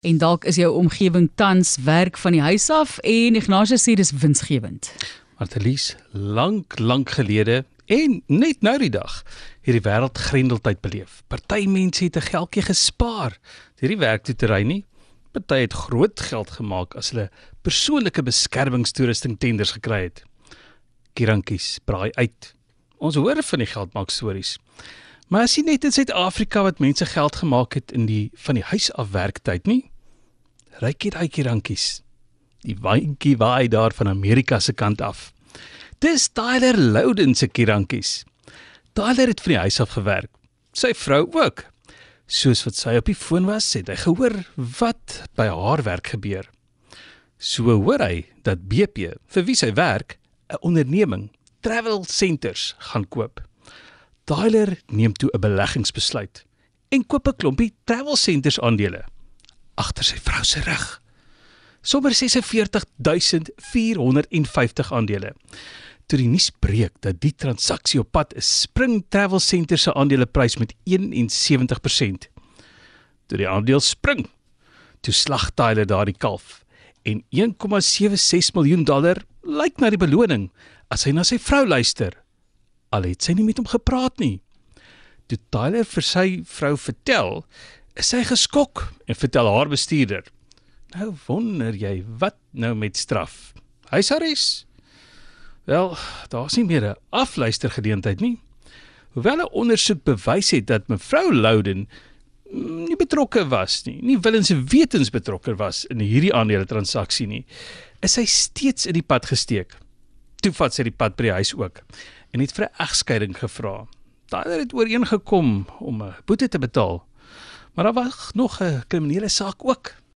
En dalk is jou omgewing tans werk van die huis af en Ignatius sê dis winsgewend. Martelies, lank lank gelede en net nou die dag het die wêreld grendeltyd beleef. Party mense het 'n geldjie gespaar deur die werk toe te ry nie. Party het groot geld gemaak as hulle persoonlike beskermingstoerusting tenders gekry het. Kirankies braai uit. Ons hoor van die geldmaak stories. Maar as jy net in Suid-Afrika wat mense geld gemaak het in die van die huis af werktyd nie. Ryk hier daai kirankies. Die wynkie waai daar van Amerika se kant af. Dis Tyler Louden se kirankies. Tyler het van die huis af gewerk. Sy vrou ook. Soos wat sy op die foon was, het hy gehoor wat by haar werk gebeur. So hoor hy dat BP, vir wie sy werk, 'n onderneming, Travel Centers, gaan koop. Tyler neem toe 'n beleggingsbesluit en koop 'n klompie Travel Centers aandele agter sy vrou se rug. Sommer 46450 aandele. Toe die nuus breek dat die transaksie op pad is, spring Travel Centers se aandeleprys met 71%. Toe die aandeel spring, toe slag Tyler daardie kalf en 1,76 miljoen dollar lyk na die beloning as hy na sy vrou luister al het sy nie met hom gepraat nie. Toe Tyler vir sy vrou vertel, is sy geskok en vertel haar bestuurder. Nou wonder jy wat nou met straf. Huisarrest? Wel, daar's nie meer 'n afluistergeleentheid nie. Hoewel 'n ondersoek bewys het dat mevrou Louden nie betrokke was nie, nie willens en wetens betrokke was in hierdie aandele transaksie nie, is sy steeds in die pad gesteek. Toe vat sy die pad by die huis ook en het vir 'n egskeiding gevra. Daai het ooreengekom om 'n boete te betaal. Maar daar was nog 'n kriminele saak ook.